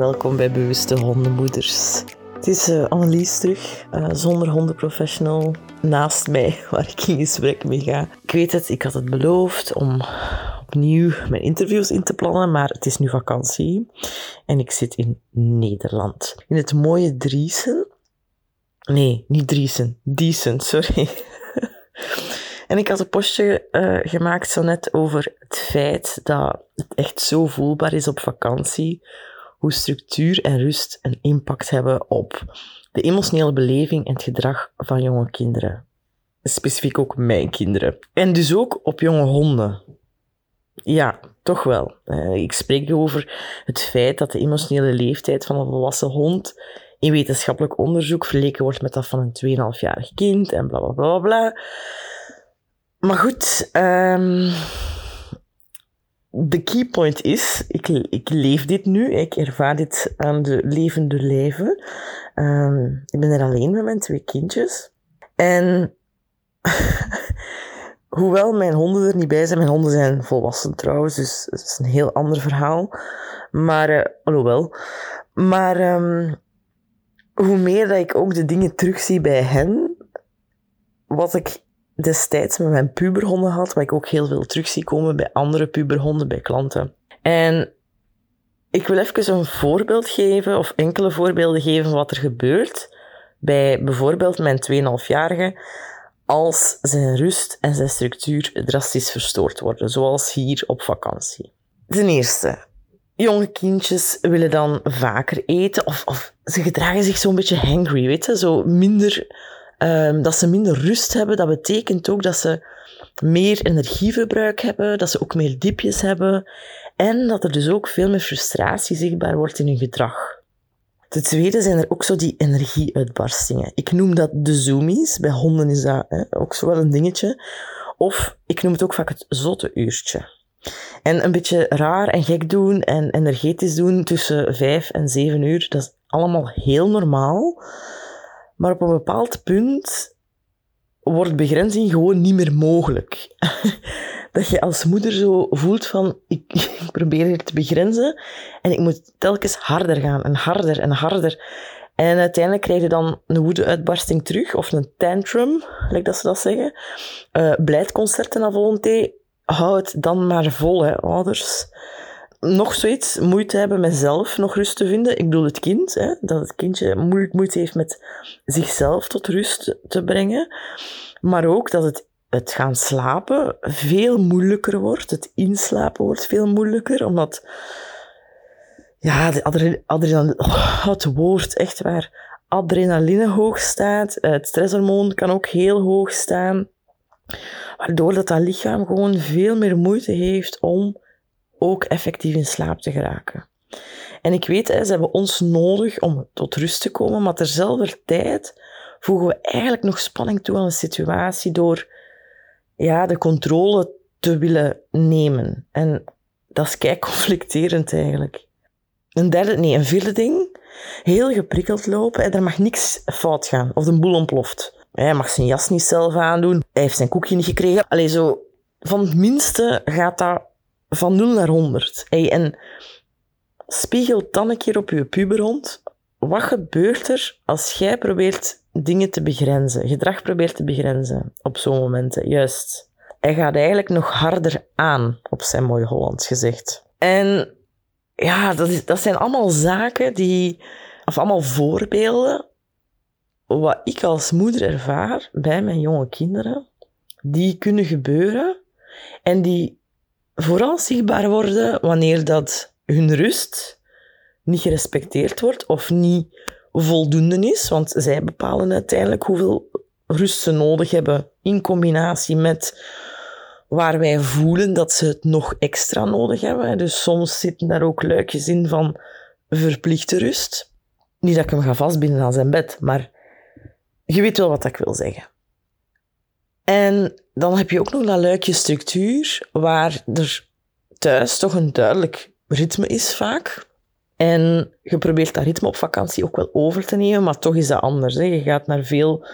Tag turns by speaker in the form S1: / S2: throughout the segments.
S1: Welkom bij Bewuste Hondenmoeders. Het is uh, Annelies terug, uh, zonder hondenprofessional, naast mij, waar ik in gesprek mee ga. Ik weet het, ik had het beloofd om opnieuw mijn interviews in te plannen, maar het is nu vakantie en ik zit in Nederland. In het mooie Driesen. Nee, niet Driesen, Diesen, sorry. En ik had een postje uh, gemaakt zo net over het feit dat het echt zo voelbaar is op vakantie hoe structuur en rust een impact hebben op de emotionele beleving en het gedrag van jonge kinderen. Specifiek ook mijn kinderen. En dus ook op jonge honden. Ja, toch wel. Uh, ik spreek over het feit dat de emotionele leeftijd van een volwassen hond in wetenschappelijk onderzoek vergeleken wordt met dat van een 2,5-jarig kind en bla bla bla bla. Maar goed, um, de key point is, ik, ik leef dit nu, ik ervaar dit aan de levende leven. Um, ik ben er alleen met mijn twee kindjes. En hoewel mijn honden er niet bij zijn, mijn honden zijn volwassen trouwens, dus het is een heel ander verhaal. Maar, uh, alhoewel. Maar um, hoe meer dat ik ook de dingen terugzie bij hen, wat ik destijds met mijn puberhonden had, wat ik ook heel veel terug zie komen bij andere puberhonden, bij klanten. En ik wil even een voorbeeld geven, of enkele voorbeelden geven wat er gebeurt bij bijvoorbeeld mijn 2,5-jarige als zijn rust en zijn structuur drastisch verstoord worden, zoals hier op vakantie. Ten eerste, jonge kindjes willen dan vaker eten of, of ze gedragen zich zo'n beetje hangry, weet je, zo minder Um, dat ze minder rust hebben, dat betekent ook dat ze meer energieverbruik hebben, dat ze ook meer diepjes hebben en dat er dus ook veel meer frustratie zichtbaar wordt in hun gedrag. Ten tweede zijn er ook zo die energieuitbarstingen. Ik noem dat de zoomies. Bij honden is dat hè, ook zo wel een dingetje. Of ik noem het ook vaak het zotte uurtje. En een beetje raar en gek doen en energetisch doen tussen vijf en zeven uur, dat is allemaal heel normaal. Maar op een bepaald punt wordt begrenzing gewoon niet meer mogelijk. dat je als moeder zo voelt van, ik, probeer hier te begrenzen en ik moet telkens harder gaan en harder en harder. En uiteindelijk krijg je dan een woede-uitbarsting terug, of een tantrum, lijkt dat ze dat zeggen. Uh, Blijdconcerten à volonté, hou het dan maar vol, hè, ouders nog zoiets moeite hebben met zelf nog rust te vinden. Ik bedoel het kind, hè, dat het kindje moeilijk moeite heeft met zichzelf tot rust te brengen. Maar ook dat het, het gaan slapen veel moeilijker wordt. Het inslapen wordt veel moeilijker, omdat ja, de adrenaline, oh, het woord, echt waar, adrenaline hoog staat. Het stresshormoon kan ook heel hoog staan. Waardoor dat, dat lichaam gewoon veel meer moeite heeft om ook effectief in slaap te geraken. En ik weet, ze hebben ons nodig om tot rust te komen, maar terzelfde tijd voegen we eigenlijk nog spanning toe aan de situatie door ja, de controle te willen nemen. En dat is kei conflicterend eigenlijk. Een derde, nee, een vierde ding. Heel geprikkeld lopen en er mag niks fout gaan. Of de boel ontploft. Hij mag zijn jas niet zelf aandoen. Hij heeft zijn koekje niet gekregen. Allee, zo, van het minste gaat dat van 0 naar 100. Hey, en spiegel dan een keer op je puberhond. Wat gebeurt er als jij probeert dingen te begrenzen, gedrag probeert te begrenzen op zo'n momenten? Juist. Hij gaat eigenlijk nog harder aan, op zijn mooi Hollands gezegd. En ja, dat, is, dat zijn allemaal zaken die, of allemaal voorbeelden, wat ik als moeder ervaar bij mijn jonge kinderen, die kunnen gebeuren en die vooral zichtbaar worden wanneer dat hun rust niet gerespecteerd wordt of niet voldoende is, want zij bepalen uiteindelijk hoeveel rust ze nodig hebben in combinatie met waar wij voelen dat ze het nog extra nodig hebben. Dus soms zitten daar ook luikjes in van verplichte rust. Niet dat ik hem ga vastbinden aan zijn bed, maar je weet wel wat ik wil zeggen. En dan heb je ook nog dat luikje structuur, waar er thuis toch een duidelijk ritme is vaak. En je probeert dat ritme op vakantie ook wel over te nemen, maar toch is dat anders. Hè. Je gaat naar veel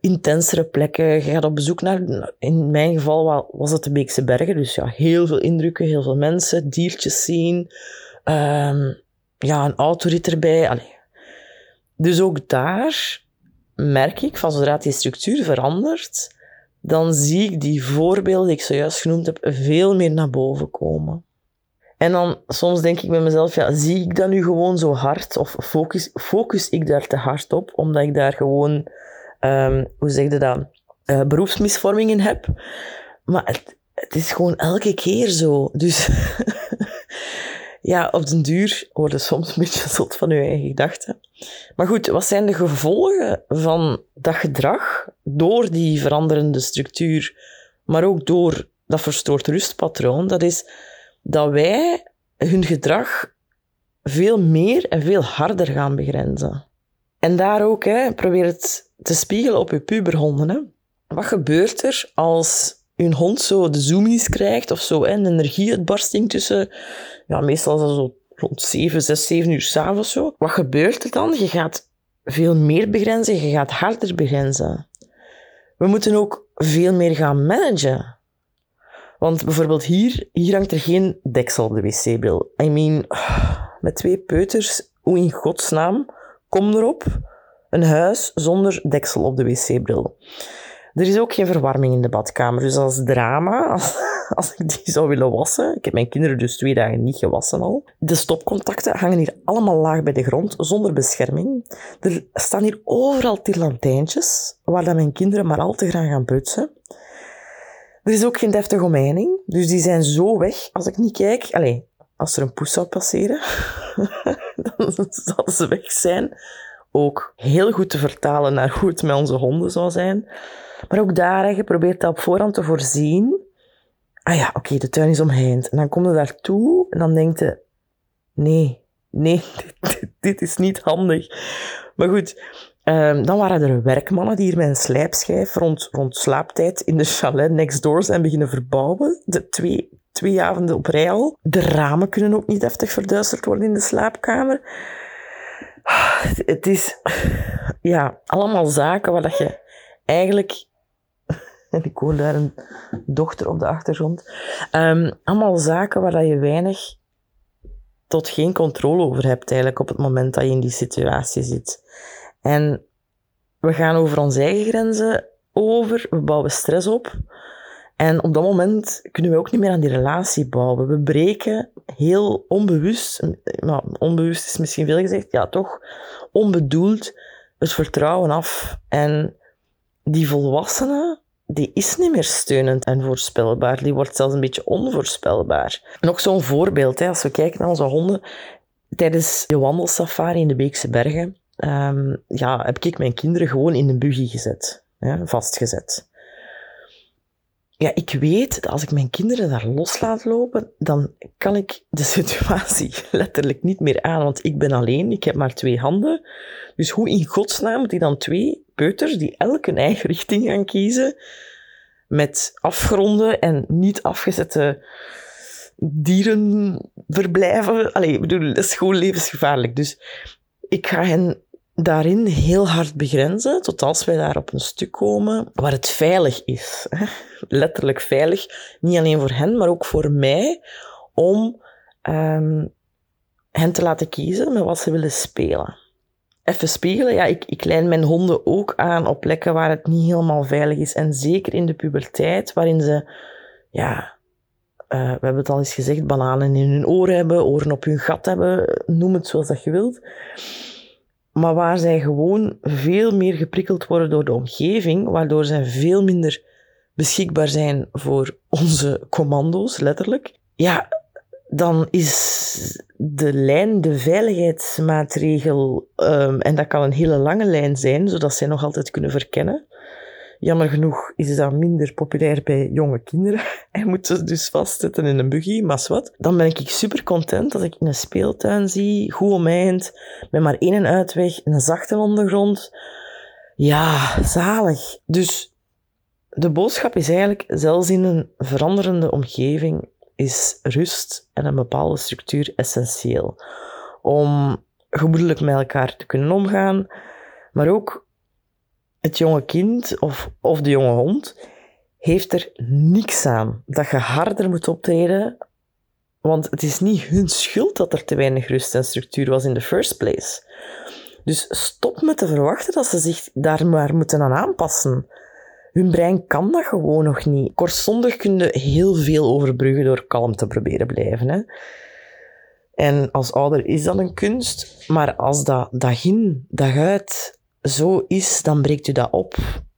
S1: intensere plekken. Je gaat op bezoek naar, in mijn geval was het de Beekse Bergen. Dus ja, heel veel indrukken, heel veel mensen, diertjes zien. Ehm, ja, een autorit erbij. Dus ook daar merk ik, van zodra die structuur verandert, dan zie ik die voorbeelden die ik zojuist genoemd heb veel meer naar boven komen. En dan soms denk ik bij mezelf, ja, zie ik dat nu gewoon zo hard? Of focus, focus ik daar te hard op, omdat ik daar gewoon, um, hoe zeg je dat, uh, beroepsmisvorming in heb? Maar het, het is gewoon elke keer zo. Dus ja, op den duur worden soms een beetje zot van je eigen gedachten. Maar goed, wat zijn de gevolgen van dat gedrag door die veranderende structuur, maar ook door dat verstoord rustpatroon? Dat is dat wij hun gedrag veel meer en veel harder gaan begrenzen. En daar ook, hè, probeer het te spiegelen op je puberhonden. Hè. Wat gebeurt er als hun hond zo de zoomies krijgt of zo, hè, een energieuitbarsting tussen, ja, meestal zo rond 7, 6, 7 uur s'avonds zo. Wat gebeurt er dan? Je gaat veel meer begrenzen, je gaat harder begrenzen. We moeten ook veel meer gaan managen. Want bijvoorbeeld hier, hier hangt er geen deksel op de wc-bril. I mean, met twee peuters, hoe in godsnaam, kom erop, een huis zonder deksel op de wc-bril. Er is ook geen verwarming in de badkamer, dus als drama, als, ik die zou willen wassen, ik heb mijn kinderen dus twee dagen niet gewassen al, de stopcontacten hangen hier allemaal laag bij de grond, zonder bescherming. Er staan hier overal tirlantijntjes, waar dan mijn kinderen maar al te graag gaan prutsen. Er is ook geen deftige omheining, dus die zijn zo weg als ik niet kijk. Allee, als er een poes zou passeren, dan zal ze weg zijn. Ook heel goed te vertalen naar hoe het met onze honden zou zijn. Maar ook daar, je probeert dat op voorhand te voorzien. Ah ja, oké, de tuin is omheind. En dan kom je daartoe en dan denkt je, nee, nee, dit, is niet handig. Maar goed, Um, dan waren er werkmannen die hier met een slijpschijf rond, rond slaaptijd in de chalet next door zijn beginnen verbouwen. De twee, twee avonden op rij al. De ramen kunnen ook niet deftig verduisterd worden in de slaapkamer. Het is ja, allemaal zaken waar dat je eigenlijk. En ik hoor daar een dochter op de achtergrond. Um, allemaal zaken waar dat je weinig tot geen controle over hebt eigenlijk op het moment dat je in die situatie zit. En we gaan over onze eigen grenzen over, we bouwen stress op. En op dat moment kunnen we ook niet meer aan die relatie bouwen. We breken heel onbewust, onbewust is misschien veel gezegd, ja toch, onbedoeld het vertrouwen af. En die volwassene, die is niet meer steunend en voorspelbaar. Die wordt zelfs een beetje onvoorspelbaar. Nog zo'n voorbeeld, hè, als we kijken naar onze honden. Tijdens de wandelsafari in de Beekse Bergen um, ja, heb ik mijn kinderen gewoon in een buggy gezet, vastgezet. Ja, ik weet dat als ik mijn kinderen daar los laat lopen, dan kan ik de situatie letterlijk niet meer aan, want ik ben alleen, ik heb maar twee handen. Dus hoe in godsnaam ik dan twee peuters, die elk eigen richting gaan kiezen, met afgronden en niet afgezette dierenverblijven. Allee, ik bedoel, dat is gewoon levensgevaarlijk. Dus ik ga hen daarin heel hard begrenzen, tot als wij daar op een stuk komen waar het veilig is. Letterlijk veilig, niet alleen voor hen, maar ook voor mij, om um, hen te laten kiezen met wat ze willen spelen. Even spiegelen, ja, ik, ik lijn mijn honden ook aan op plekken waar het niet helemaal veilig is. En zeker in de puberteit, waarin ze, ja, uh, we hebben het al eens gezegd, bananen in hun oren hebben, oren op hun gat hebben, noem het zoals dat je wilt maar waar zij gewoon veel meer geprikkeld worden door de omgeving, waardoor zij veel minder beschikbaar zijn voor onze commando's, letterlijk. Ja, dan is de lijn, de veiligheidsmaatregel, um, en dat kan een hele lange lijn zijn, zodat zij nog altijd kunnen verkennen. Jammer genoeg is dat minder populair bij jonge kinderen. Hij moet ze dus vastzetten in een buggy, maar wat. Dan ben ik super content als ik in een speeltuin zie, goed omheind, met maar één uitweg, een zachte ondergrond. Ja, zalig. Dus de boodschap is eigenlijk, zelfs in een veranderende omgeving is rust en een bepaalde structuur essentieel. Om gemoedelijk met elkaar te kunnen omgaan, maar ook het jonge kind of, of de jonge hond heeft er niks aan dat je harder moet optreden, want het is niet hun schuld dat er te weinig rust en structuur was in the first place. Dus stop met te verwachten dat ze zich daar maar moeten aan aanpassen. Hun brein kan dat gewoon nog niet. Kortstondig kun je heel veel overbruggen door kalm te proberen blijven. Hè. En als ouder is dat een kunst, maar als dat dag in, dag uit zo is, dan breekt u dat op.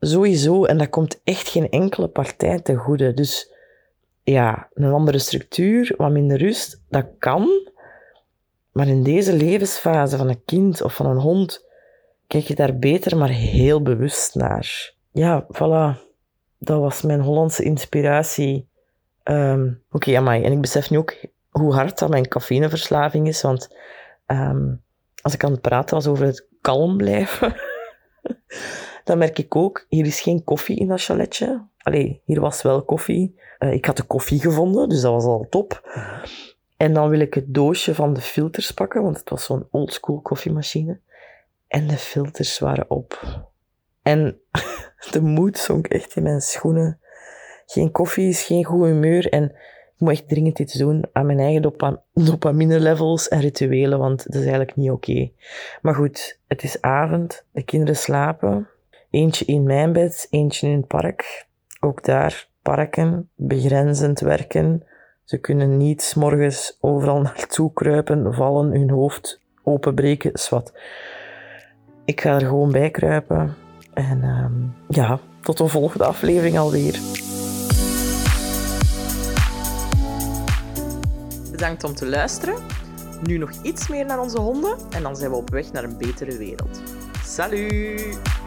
S1: Sowieso. En dat komt echt geen enkele partij te goede. Dus ja, een andere structuur, wat minder rust, dat kan. Maar in deze levensfase van een kind of van een hond, kijk je daar beter maar heel bewust naar. Ja, voilà. Dat was mijn Hollandse inspiratie. Um, Oké, okay, En ik besef nu ook hoe hard dat mijn cafeïneverslaving is, want um, als ik aan het praten was over het kalm blijven, dan merk ik ook, hier is geen koffie in dat chaletje. Allee, hier was wel koffie. Uh, ik had de koffie gevonden, dus dat was al top. En dan wil ik het doosje van de filters pakken, want het was zo'n oldschool koffiemachine. En de filters waren op. En de moed zonk echt in mijn schoenen. Geen koffie is geen goed humeur. En ik moet echt dringend iets doen aan mijn eigen dopamine-levels en rituelen, want dat is eigenlijk niet oké. Maar goed, het is avond, de kinderen slapen. Eentje in mijn bed, eentje in het park. Ook daar parken, begrenzend werken. Ze kunnen niet morgens overal naartoe kruipen, vallen, hun hoofd openbreken, zwart. Ik ga er gewoon bij kruipen. En um, ja, tot een volgende aflevering alweer. Bedankt om te luisteren. Nu nog iets meer naar onze honden en dan zijn we op weg naar een betere wereld. Salut!